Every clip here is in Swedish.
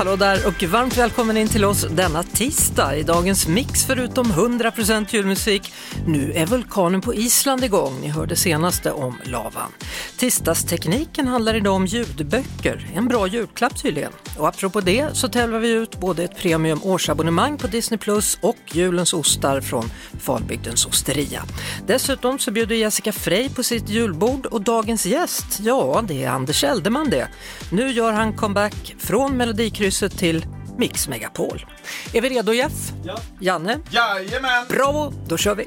Hallå där och varmt välkommen in till oss denna tisdag i dagens mix förutom 100% julmusik. Nu är vulkanen på Island igång, ni hörde senaste om lavan. Tisdagstekniken handlar idag om ljudböcker, en bra julklapp tydligen. Och apropå det så tävlar vi ut både ett premium årsabonnemang på Disney Plus och julens ostar från Falbygdens osteria. Dessutom så bjuder Jessica Frey på sitt julbord och dagens gäst, ja det är Anders Eldeman det. Nu gör han comeback från Melodikrysset till Mix Megapol. Är vi redo Jeff? Ja. Janne? Jajamän! Bravo, då kör vi!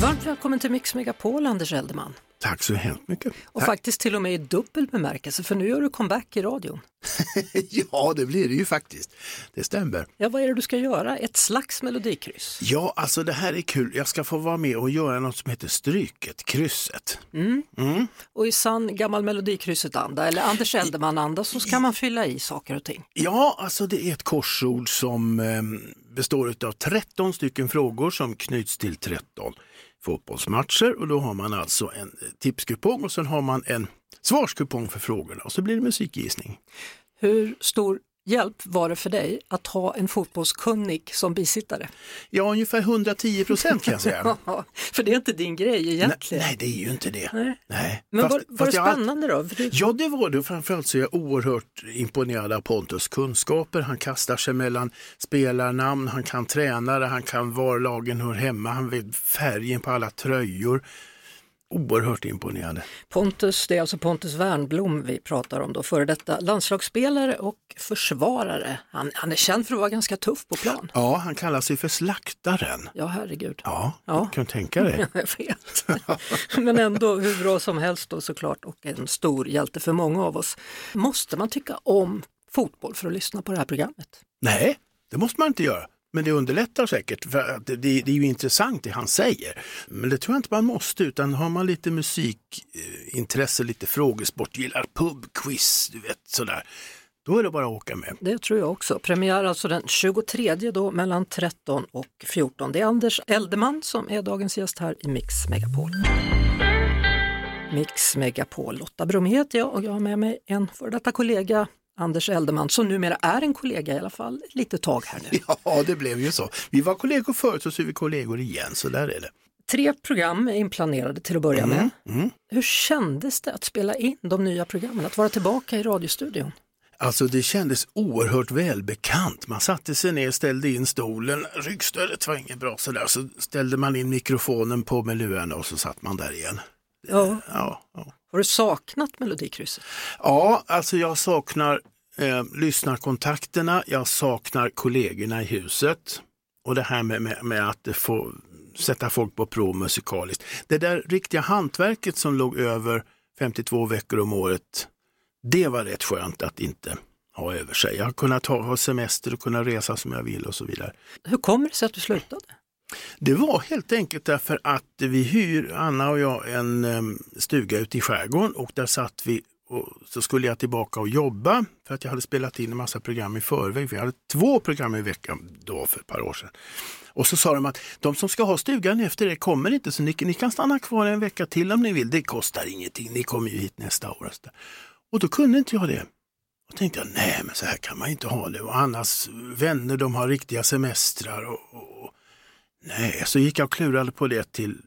Varmt välkommen till Mix Megapol, Anders Eldeman. Tack så hemskt mycket. Och faktiskt till och med i dubbel bemärkelse, för nu gör du comeback i radion. ja, det blir det ju faktiskt. Det stämmer. Ja, vad är det du ska göra? Ett slags melodikryss? Ja, alltså det här är kul. Jag ska få vara med och göra något som heter Stryket, krysset. Mm. Mm. Och i sann gammal melodikrysset-anda, eller Anders Eldeman-anda, så ska man fylla i saker och ting. Ja, alltså det är ett korsord som eh, består av 13 stycken frågor som knyts till 13 fotbollsmatcher och då har man alltså en tipskupong och sen har man en svarskupong för frågorna och så blir det musikgissning. Hur stor hjälp var det för dig att ha en fotbollskunnig som bisittare? Ja, ungefär 110 procent kan jag säga. för det är inte din grej egentligen. Nej, nej det är ju inte det. Nej. nej. Men fast, var, var det spännande då? Du... Ja, det var det. Framförallt så är jag oerhört imponerad av Pontus kunskaper. Han kastar sig mellan spelarnamn, han kan tränare, han kan var lagen hör hemma, han vet färgen på alla tröjor oerhört imponerande. Pontus, det är alltså Pontus Wernblom vi pratar om då, före detta landslagsspelare och försvarare. Han, han är känd för att vara ganska tuff på plan. Ja, han kallar sig för slaktaren. Ja, herregud. Ja, ja. kan du tänka dig. jag vet. Men ändå hur bra som helst då såklart och en stor hjälte för många av oss. Måste man tycka om fotboll för att lyssna på det här programmet? Nej, det måste man inte göra. Men det underlättar säkert, för det, det, är ju intressant det han säger. Men det tror jag inte man måste, utan har man lite musikintresse, lite frågesport, gillar pubquiz, du vet sådär. Då är det bara att åka med. Det tror jag också. Premiär alltså den 23 då mellan 13 och 14. Det är Anders Eldeman som är dagens gäst här i Mix Megapol. Mix Megapol, Lotta Bromé heter jag och jag har med mig en före detta kollega Anders Eldeman, som numera är en kollega i alla fall ett litet tag här nu. Ja, det blev ju så. Vi var kollegor förut och så är vi kollegor igen, så där är det. Tre program är inplanerade till att börja mm, med. Mm. Hur kändes det att spela in de nya programmen, att vara tillbaka i radiostudion? Alltså det kändes oerhört välbekant. Man satte sig ner, ställde in stolen, ryggstödet var inget bra sådär, så ställde man in mikrofonen på med lurarna och så satt man där igen. Ja. Ja, ja. Har du saknat Melodikrysset? Ja, alltså jag saknar eh, lyssnarkontakterna, jag saknar kollegorna i huset och det här med, med, med att få sätta folk på prov musikaliskt. Det där riktiga hantverket som låg över 52 veckor om året, det var rätt skönt att inte ha över sig. Jag har kunnat ha, ha semester och kunna resa som jag vill och så vidare. Hur kommer det sig att du slutade? Det var helt enkelt därför att vi hyr, Anna och jag, en ehm, stuga ute i skärgården och där satt vi och så skulle jag tillbaka och jobba för att jag hade spelat in en massa program i förväg. Vi hade två program i veckan då för ett par år sedan. Och så sa de att de som ska ha stugan efter det kommer inte så ni, ni kan stanna kvar en vecka till om ni vill. Det kostar ingenting, ni kommer ju hit nästa år. Och då kunde inte jag det. Och tänkte jag, nej men så här kan man inte ha det. Och Annas vänner de har riktiga semestrar. Och, och, nej, så gick jag och klurade på det till,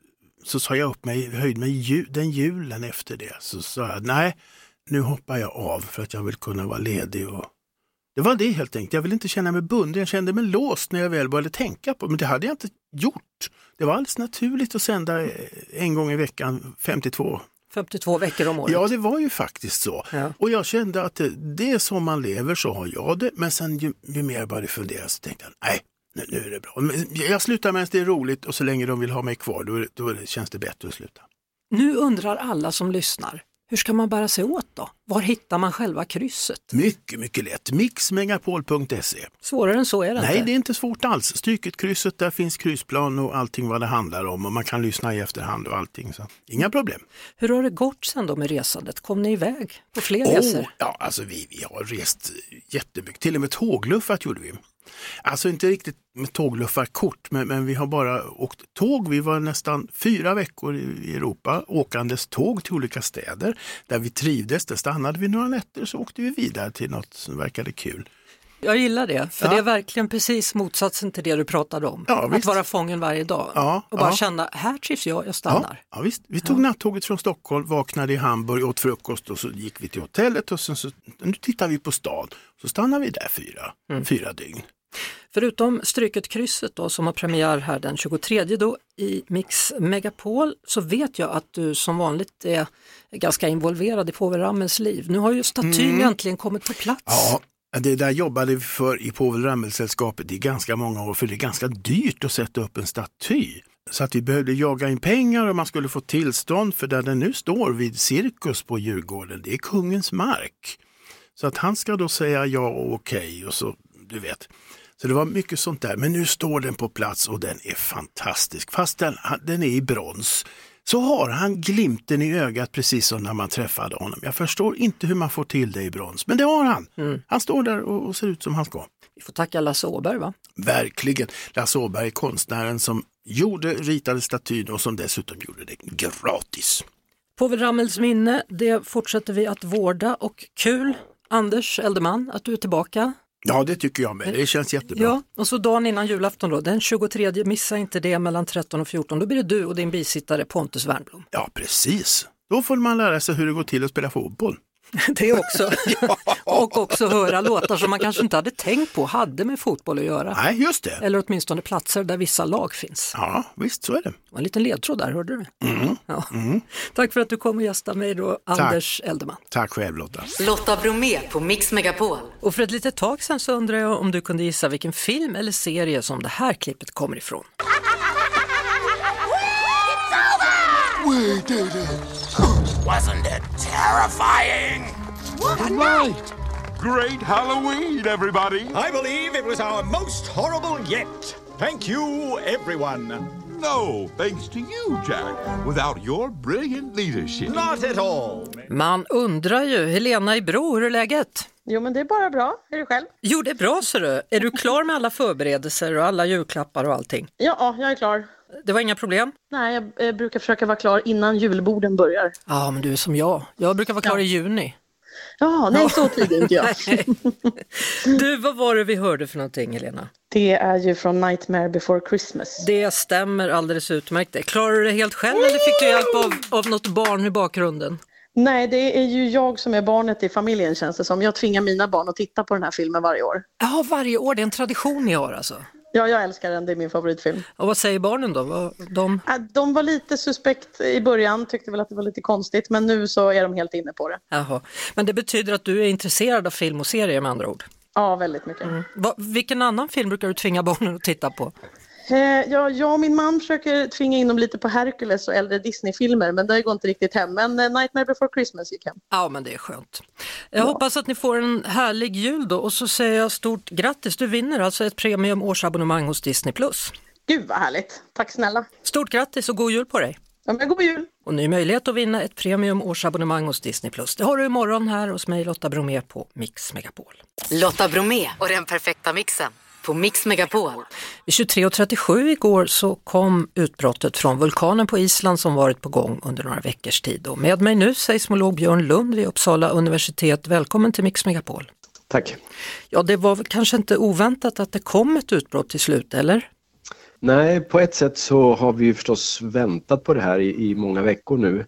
så sa jag upp mig, höjde mig ju, den julen efter det. Så sa jag, nej nu hoppar jag av för att jag vill kunna vara ledig. Och... Det var det helt enkelt. Jag vill inte känna mig bunden. Jag kände mig låst när jag väl började tänka på det. Men det hade jag inte gjort. Det var alldeles naturligt att sända en gång i veckan 52 52 veckor om året. Ja, det var ju faktiskt så. Ja. Och jag kände att det, det är så man lever, så har jag det. Men sen ju, ju mer jag började fundera så tänkte jag, nej, nu, nu är det bra. Men jag slutar medan det är roligt och så länge de vill ha mig kvar då, då känns det bättre att sluta. Nu undrar alla som lyssnar, hur ska man bära sig åt då? Var hittar man själva krysset? Mycket, mycket lätt. Mixmegapol.se. Svårare än så är det Nej, inte. det är inte svårt alls. Stryket krysset, där finns kryssplan och allting vad det handlar om och man kan lyssna i efterhand och allting. Så inga problem. Hur har det gått sen då med resandet? Kom ni iväg på fler Oh, resor? ja, alltså vi, vi har rest jättemycket, till och med tågluffat gjorde vi. Alltså inte riktigt med tågluffarkort, men, men vi har bara åkt tåg. Vi var nästan fyra veckor i, i Europa åkandes tåg till olika städer där vi trivdes. Där stannade vi några nätter så åkte vi vidare till något som verkade kul. Jag gillar det, för Ja. det är verkligen precis motsatsen till det du pratade om. Ja, att vara fången varje dag Ja, och bara känna, här trivs jag, jag Ja, stannar. ja, visst. Vi tog nattåget från Stockholm, vaknade i Hamburg, åt frukost och så gick vi till hotellet och sen så, nu tittar vi på stan. Så stannar vi där fyra, Mm. fyra dygn. Förutom Stryket krysset då som har premiär här den 23 då i Mix Megapol så vet jag att du som vanligt är ganska involverad i Povel Ramels liv. Nu har ju statyn äntligen kommit på plats. Mm. Ja, det där jobbade vi för i Povel Ramel-sällskapet i ganska många år för det är ganska dyrt att sätta upp en staty. Så att vi behövde jaga in pengar och man skulle få tillstånd för där den nu står vid Cirkus på Djurgården, det är kungens mark. Så att han ska då säga ja och okej och så, du vet. Så det var mycket sånt där. Men nu står den på plats och den är fantastisk. Fast den, den är i brons så har han glimten i ögat precis som när man träffade honom. Jag förstår inte hur man får till det i brons, men det har han. Han står där och, och ser ut som han ska. Vi får tacka Lasse Åberg va? Verkligen. Lasse Åberg är konstnären som gjorde, ritade statyn och som dessutom gjorde det gratis. Povel Ramels minne, det fortsätter vi att vårda och kul Anders Eldeman att du är tillbaka. Ja, det tycker jag med. Det känns jättebra. Ja, och så dagen innan julafton då, den 23, missa inte det mellan 13 och 14, då blir det du och din bisittare Pontus Wernbloom. Ja, precis. Då får man lära sig hur det går till att spela fotboll. Det också. och också höra låtar som man kanske inte hade tänkt på hade med fotboll att göra. Nej, just det. Eller åtminstone platser där vissa lag finns. Ja, visst så är det. Var en liten ledtråd där, hörde du? Ja. Tack för att du kom och gästade mig då, Anders Eldeman. Tack själv Lotta. Lotta Bromé på Mix Megapol. Och för ett litet tag sedan så undrar jag om du kunde gissa vilken film eller serie som det här klippet kommer ifrån. Wasn't it terrifying? Right. Great Halloween, everybody. I believe it was our most horrible yet. Thank you, everyone. No, thanks to you, Jack. Without your brilliant leadership. Not at all. Man undrar ju, Helena i Bro, hur är läget? Jo, men det är bara bra. Är du själv? Jo, det är bra ser du. Är du klar med alla förberedelser och alla julklappar och allting? Ja, jag är klar. Det var inga problem? Nej, jag eh, brukar försöka vara klar innan julborden börjar. Ja, men du är som jag. Jag brukar vara klar i juni. Ja, nej, så tidigt inte jag. Du, vad var det vi hörde för någonting, Helena? Det är ju från Nightmare before Christmas. Det stämmer alldeles utmärkt. Klarar du det helt själv eller fick du hjälp av, av något barn i bakgrunden? Nej, det är ju jag som är barnet i familjen känns det som. Jag tvingar mina barn att titta på den här filmen varje år. Ja, varje år. Det är en tradition ni har alltså. Ja, jag älskar den. Det är min favoritfilm. Och vad säger barnen då? De... Äh, De var lite suspekt i början, tyckte väl att det var lite konstigt, men nu så är de helt inne på det. Jaha. Men det betyder att du är intresserad av film och serier med andra ord? Ja, väldigt mycket. Va, vilken annan film brukar du tvinga barnen att titta på? Eh, ja, jag och min man försöker tvinga in dem lite på Hercules och äldre Disney-filmer, men det går inte riktigt hem. Men eh, Nightmare before Christmas gick hem. Ja, men det är skönt. Jag hoppas att ni får en härlig jul då och så säger jag stort grattis. Du vinner alltså ett premium årsabonnemang hos Disney+. Gud vad härligt. Tack snälla. Stort grattis och god jul på dig! Ja, men god jul. Och ny möjlighet att vinna ett premium årsabonnemang hos Disney+. Det har du imorgon här hos mig Lotta Bromé på Mix Megapol. Lotta Bromé och den perfekta mixen på Mix Megapol. Vid 23.37 igår så kom utbrottet från vulkanen på Island som varit på gång under några veckors tid. Och med mig nu seismolog Björn Lund vid Uppsala universitet. Välkommen till Mix Megapol. Tack. Ja, det var kanske inte oväntat att det kom ett utbrott till slut, eller? Nej, på ett sätt så har vi ju förstås väntat på det här i, i många veckor nu.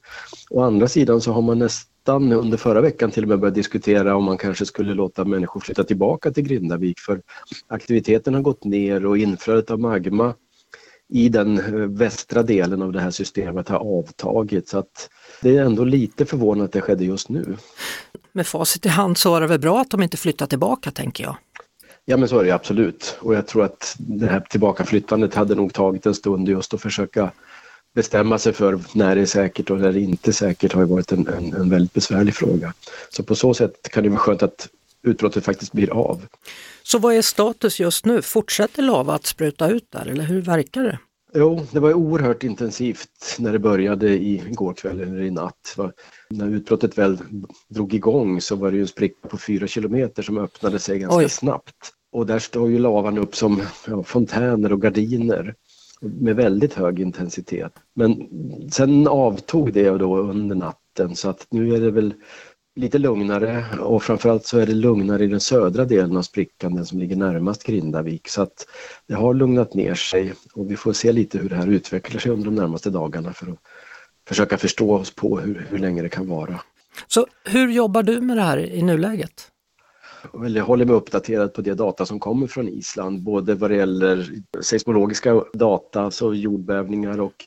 Å andra sidan så har man nästan under förra veckan till och med börjat diskutera om man kanske skulle låta människor flytta tillbaka till Grindavik för aktiviteten har gått ner och inflödet av magma i den eh, västra delen av det här systemet har avtagit så att det är ändå lite förvånande att det skedde just nu. Med facit i hand så var det väl bra att de inte flyttade tillbaka, tänker jag. Ja men så är det absolut och jag tror att det här tillbakaflyttandet hade nog tagit en stund just att försöka bestämma sig för när det är säkert och när det inte är säkert har varit en, en, en väldigt besvärlig fråga. Så på så sätt kan det vara skönt att utbrottet faktiskt blir av. Så vad är status just nu? Fortsätter lava att spruta ut där eller hur verkar det? Jo, det var oerhört intensivt när det började i går kväll eller i natt. När utbrottet väl drog igång så var det ju en spricka på fyra kilometer som öppnade sig ganska Oj. snabbt. Och där står ju lavan upp som ja, fontäner och gardiner med väldigt hög intensitet. Men sen avtog det då under natten så att nu är det väl lite lugnare och framförallt så är det lugnare i den södra delen av sprickan, den som ligger närmast Grindavik. Så att det har lugnat ner sig och vi får se lite hur det här utvecklar sig under de närmaste dagarna för att försöka förstå oss på hur, hur länge det kan vara. Så hur jobbar du med det här i nuläget? Jag håller mig uppdaterad på det data som kommer från Island, både vad det gäller seismologiska data, så jordbävningar och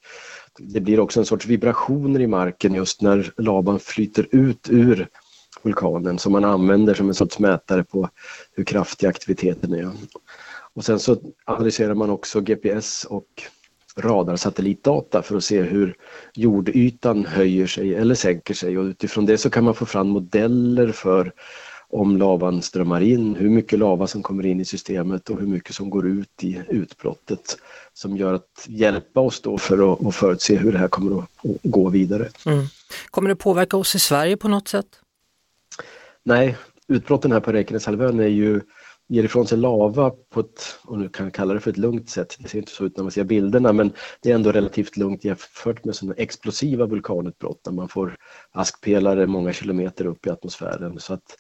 det blir också en sorts vibrationer i marken just när lavan flyter ut ur vulkanen som man använder som en sorts mätare på hur kraftig aktiviteten är. Och sen så analyserar man också GPS och radarsatellitdata för att se hur jordytan höjer sig eller sänker sig och utifrån det så kan man få fram modeller för om lavan strömmar in, hur mycket lava som kommer in i systemet och hur mycket som går ut i utbrottet som gör att hjälpa oss då för att, att förutse hur det här kommer att, gå vidare. Mm. Kommer det påverka oss i Sverige på något sätt? Nej, utbrotten här på Rekenäshalvön är ju ger ifrån sig lava på ett, och nu kan kalla det för ett lugnt sätt, det ser inte så ut när man ser bilderna men det är ändå relativt lugnt jämfört med sådana explosiva vulkanutbrott när man får askpelare många kilometer upp i atmosfären. Så att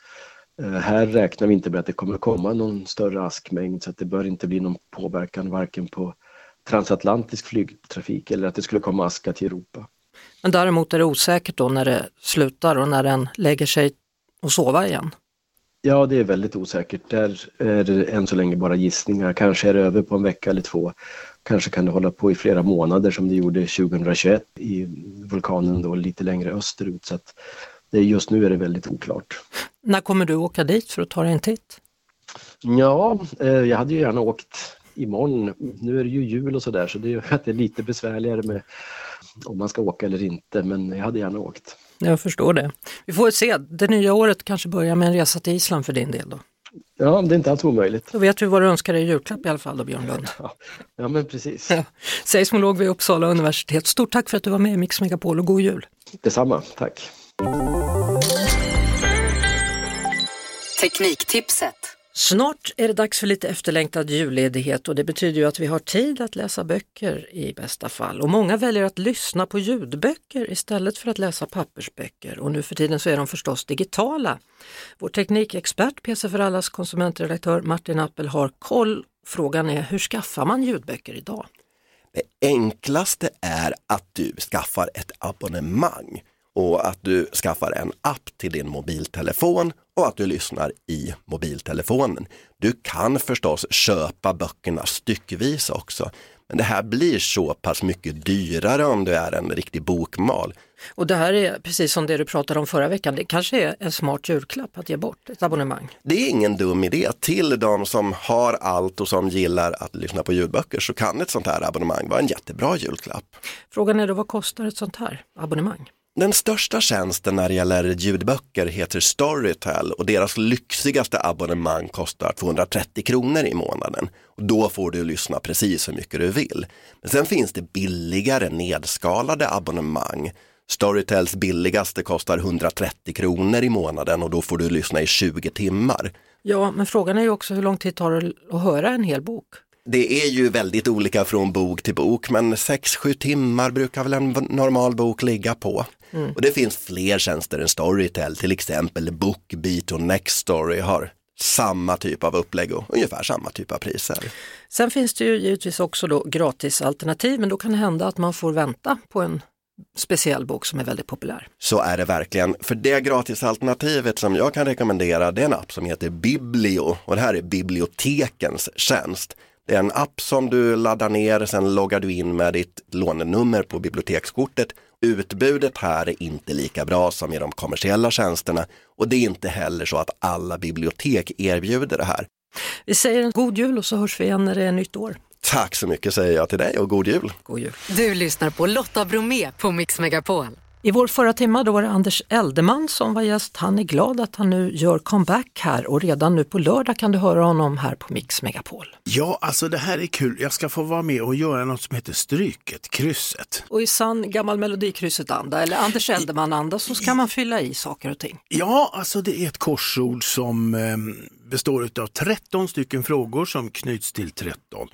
här räknar vi inte med att det kommer komma någon större askmängd så att det bör inte bli någon påverkan varken på transatlantisk flygtrafik eller att det skulle komma aska till Europa. Men däremot är det osäkert då när det slutar och när den lägger sig och sova igen? Ja, det är väldigt osäkert. Där är det än så länge bara gissningar. Kanske är det över på en vecka eller två. Kanske kan det hålla på i flera månader som det gjorde 2021 i vulkanen då lite längre österut. Så att det, just nu är det väldigt oklart. När kommer du åka dit för att ta dig en titt? Ja, eh, jag hade ju gärna åkt imorgon. Nu är det ju jul och sådär så det är, att det är lite besvärligare med om man ska åka eller inte men jag hade gärna åkt. Jag förstår det. Vi får se, det nya året kanske börjar med en resa till Island för din del då? Ja, det är inte alls omöjligt. Då vet du vad du önskar dig i julklapp i alla fall då Björn Lund. Ja, ja men precis. Ja. Seismolog vid Uppsala universitet. Stort tack för att du var med i Mix Megapol och god jul! Detsamma, tack! Tekniktipset. Snart är det dags för lite efterlängtad julledighet och det betyder ju att vi har tid att läsa böcker i bästa fall. Och många väljer att lyssna på ljudböcker istället för att läsa pappersböcker och nu för tiden så är de förstås digitala. Vår teknikexpert, PC för allas konsumentredaktör Martin Appel har koll. Frågan är hur skaffar man ljudböcker idag? Det enklaste är att du skaffar ett abonnemang och att du skaffar en app till din mobiltelefon och att du lyssnar i mobiltelefonen. Du kan förstås köpa böckerna styckvis också, men det här blir så pass mycket dyrare om du är en riktig bokmal. Och det här är precis som det du pratade om förra veckan, det kanske är en smart julklapp att ge bort ett abonnemang? Det är ingen dum idé. Till de som har allt och som gillar att lyssna på ljudböcker så kan ett sånt här abonnemang vara en jättebra julklapp. Frågan är då vad kostar ett sånt här abonnemang? Den största tjänsten när det gäller ljudböcker heter Storytel och deras lyxigaste abonnemang kostar 230 kronor i månaden. Och då får du lyssna precis hur mycket du vill. Men sen finns det billigare nedskalade abonnemang. Storytels billigaste kostar 130 kronor i månaden och då får du lyssna i 20 timmar. Ja, men frågan är ju också hur lång tid tar det att höra en hel bok? Det är ju väldigt olika från bok till bok, men 6-7 timmar brukar väl en normal bok ligga på. Mm. Och det finns fler tjänster än Storytel, till exempel Bookbeat och Nextory har samma typ av upplägg och ungefär samma typ av priser. Sen finns det ju givetvis också då gratisalternativ, men då kan det hända att man får vänta på en speciell bok som är väldigt populär. Så är det verkligen. För det gratisalternativet som jag kan rekommendera det är en app som heter Biblio och det här är bibliotekens tjänst. Det är en app som du laddar ner, sen loggar du in med ditt lånenummer på bibliotekskortet. Utbudet här är inte lika bra som i de kommersiella tjänsterna och det är inte heller så att alla bibliotek erbjuder det här. Vi säger en god jul och så hörs vi igen när det är nytt år. Tack så mycket säger jag till dig och god jul. God jul. Du lyssnar på Lotta Bromé på Mix Megapol. I vår förra timma då var det Anders Eldeman som var gäst. Han är glad att han nu gör comeback här och redan nu på lördag kan du höra honom här på Mix Megapol. Ja, alltså det här är kul. Jag ska få vara med och göra något som heter Stryket, krysset. Och i sann gammal Melodikrysset-anda eller Anders Eldeman-anda så ska man fylla i saker och ting. Ja, alltså det är ett korsord som eh, består av 13 stycken frågor som knyts till 13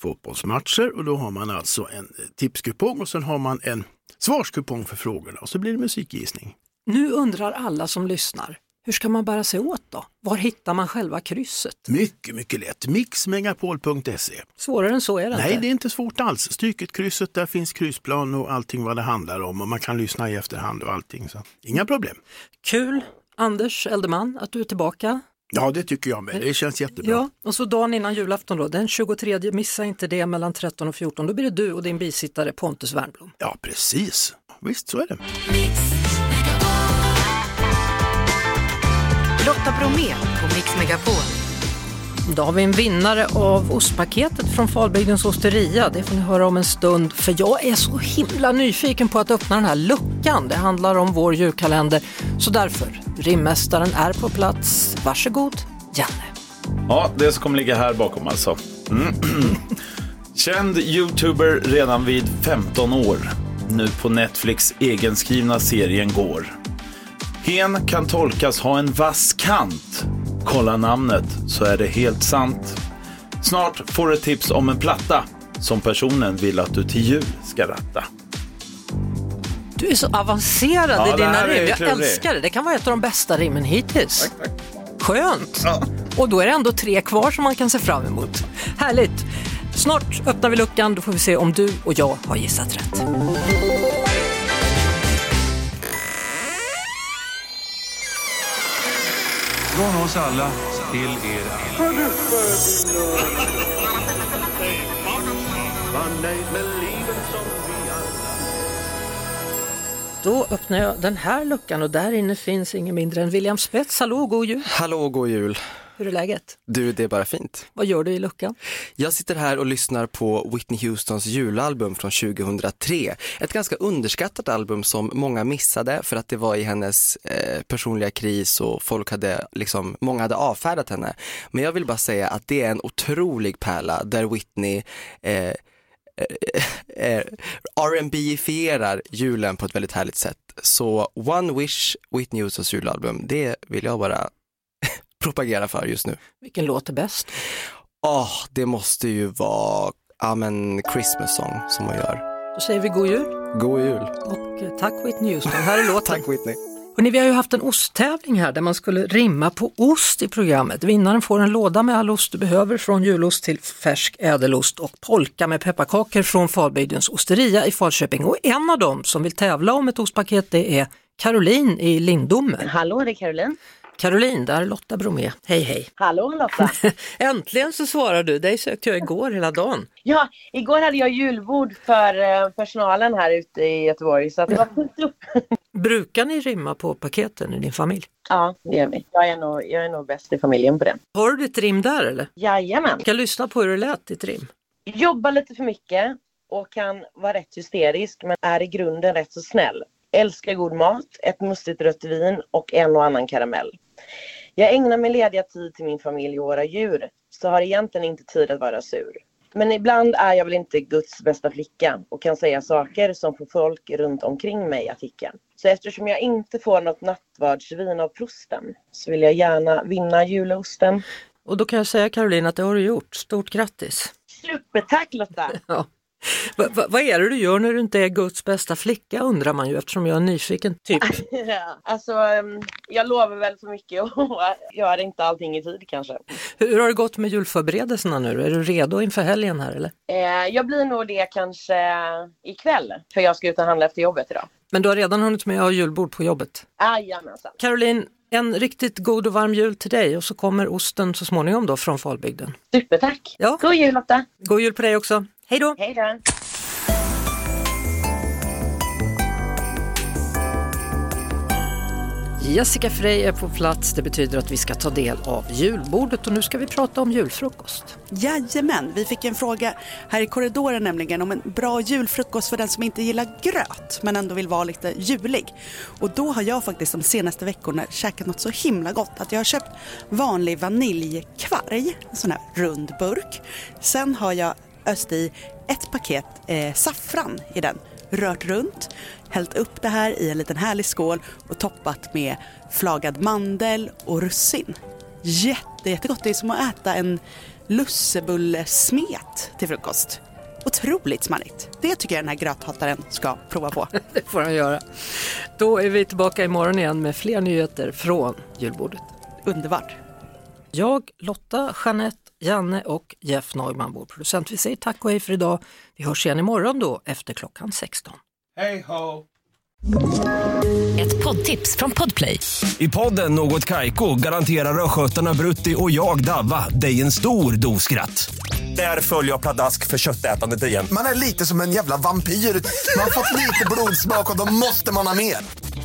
fotbollsmatcher och då har man alltså en eh, tipskupong och sen har man en svarskupong för frågorna och så blir det musikgissning. Nu undrar alla som lyssnar, hur ska man bära sig åt då? Var hittar man själva krysset? Mycket, mycket lätt. Mixmegapol.se. Svårare än så är det Nej, inte. det är inte svårt alls. Stryket krysset, där finns kryssplan och allting vad det handlar om och man kan lyssna i efterhand och allting. Så inga problem. Kul, Anders Eldeman, att du är tillbaka. Ja, det tycker jag med. Det känns jättebra. Ja, och så dagen innan julafton då, den 23, missa inte det mellan 13 och 14. Då blir det du och din bisittare Pontus Wernbloom. Ja, precis. Visst, så är det. Lotta Bromé på Mix Megapol. Då har vi en vinnare av ostpaketet från Falbygdens osteria. Det får ni höra om en stund för jag är så himla nyfiken på att öppna den här luckan. Det handlar om vår julkalender. Så därför, rimmästaren är på plats. Varsågod, Janne. Ja, det som kommer ligga här bakom alltså. Mm. Känd youtuber redan vid 15 år. Nu på Netflix egenskrivna serien går. Hen kan tolkas ha en vass kant. Kolla namnet så är det helt sant. Snart får du tips om en platta som personen vill att du till jul ska ratta. Du är så avancerad Ja, i dina rim. Jag klurig. älskar det. Det kan vara ett av de bästa rimmen hittills. Skönt! Och då är det ändå tre kvar som man kan se fram emot. Härligt! Snart öppnar vi luckan, då får vi se om du och jag har gissat rätt. Från oss alla till er alla. Då öppnar jag den här luckan och där inne finns ingen mindre än William Spets. Hallå, god jul! Hallå, god jul! Hur är läget? Du, det är bara fint. Vad gör du i luckan? Jag sitter här och lyssnar på Whitney Houstons julalbum från 2003. Ett ganska underskattat album som många missade för att det var i hennes eh, personliga kris och folk hade liksom, många hade avfärdat henne. Men jag vill bara säga att det är en otrolig pärla där Whitney eh, eh, R&B-ifierar julen på ett väldigt härligt sätt. Så One Wish, Whitney Houstons julalbum, det vill jag bara propagera för just nu. Vilken låt är bäst? Åh, det måste ju vara, ja men Christmas song som hon gör. Då säger vi god jul God jul. och eh, tack Whitney Houston. Här är låten. Tack Whitney. Hörrni, vi har ju haft en osttävling här där man skulle rimma på ost i programmet. Vinnaren får en låda med all ost du behöver från julost till färsk ädelost och polka med pepparkakor från Falbygdens osteria i Falköping. Och en av dem som vill tävla om ett ostpaket det är Caroline i Lindome. Hallå, det är Caroline. Caroline, där är Lotta Bromé. Hej hej! Hallå Lotta! Äntligen så svarar du, dig sökte jag igår hela dagen. Ja, igår hade jag julbord för eh, personalen här ute i Göteborg så det var fullt upp. Brukar ni rimma på paketen i din familj? Ja, det gör vi. Jag är nog, jag är nog bäst i familjen på det. Har du ditt rim där eller? Jajamän. Jag kan lyssna på hur det lät, ditt rim. Jobbar lite för mycket och kan vara rätt hysterisk men är i grunden rätt så snäll. Älskar god mat, ett mustigt rött vin och en och annan karamell. Jag ägnar min lediga tid till min familj och våra djur, så har egentligen inte tid att vara sur. Men ibland är jag väl inte Guds bästa flicka och kan säga saker som får folk runt omkring mig att hicka. Så eftersom jag inte får något nattvardsvin av prosten så vill jag gärna vinna julosten. Och då kan jag säga Caroline att det har du gjort. Stort grattis! Supertack Lotta! Ja. Va, va, vad är det du gör när du inte är Guds bästa flicka undrar man ju eftersom jag är nyfiken. Typ. Ja, alltså, em, jag lovar väl för mycket och gör inte allting i tid kanske. Hur har det gått med julförberedelserna nu? Är du redo inför helgen här eller? Eh, jag blir nog det kanske ikväll, för jag ska ut och handla efter jobbet idag. Men du har redan hunnit med att ha julbord på jobbet? Jajamensan. Caroline, en riktigt god och varm jul till dig och så kommer osten så småningom då från Falbygden. Supertack! Ja. God jul Lotta! God jul på dig också! Hej då! Hej då! Jessica Frey är på plats. Det betyder att vi ska ta del av julbordet och nu ska vi prata om julfrukost. Jajamän, vi fick en fråga här i korridoren nämligen om en bra julfrukost för den som inte gillar gröt men ändå vill vara lite julig. Och då har jag faktiskt de senaste veckorna käkat något så himla gott att jag har köpt vanlig vaniljkvarg, en sån här rund burk. Sen har jag öst i ett paket eh, saffran i den, rört runt, hällt upp det här i en liten härlig skål och toppat med flagad mandel och russin. Jätte, jättegott, det är som att äta en lussebullesmet till frukost. Otroligt smarrigt. Det tycker jag den här gröthataren ska prova på. Det får han göra. Då är vi tillbaka imorgon igen med fler nyheter från julbordet. Underbart. Jag, Lotta, Jeanette, Janne och Jeff Neumann, vår producent. Vi säger tack och hej för idag. Vi hörs igen imorgon då efter klockan 16. Hej ho! Ett poddtips från Podplay. I podden Något Kaiko garanterar östgötarna Brutti och jag, Davva, dig en stor dos skratt. Där följer jag pladask för köttätandet igen. Man är lite som en jävla vampyr. Man har fått lite blodsmak och då måste man ha mer.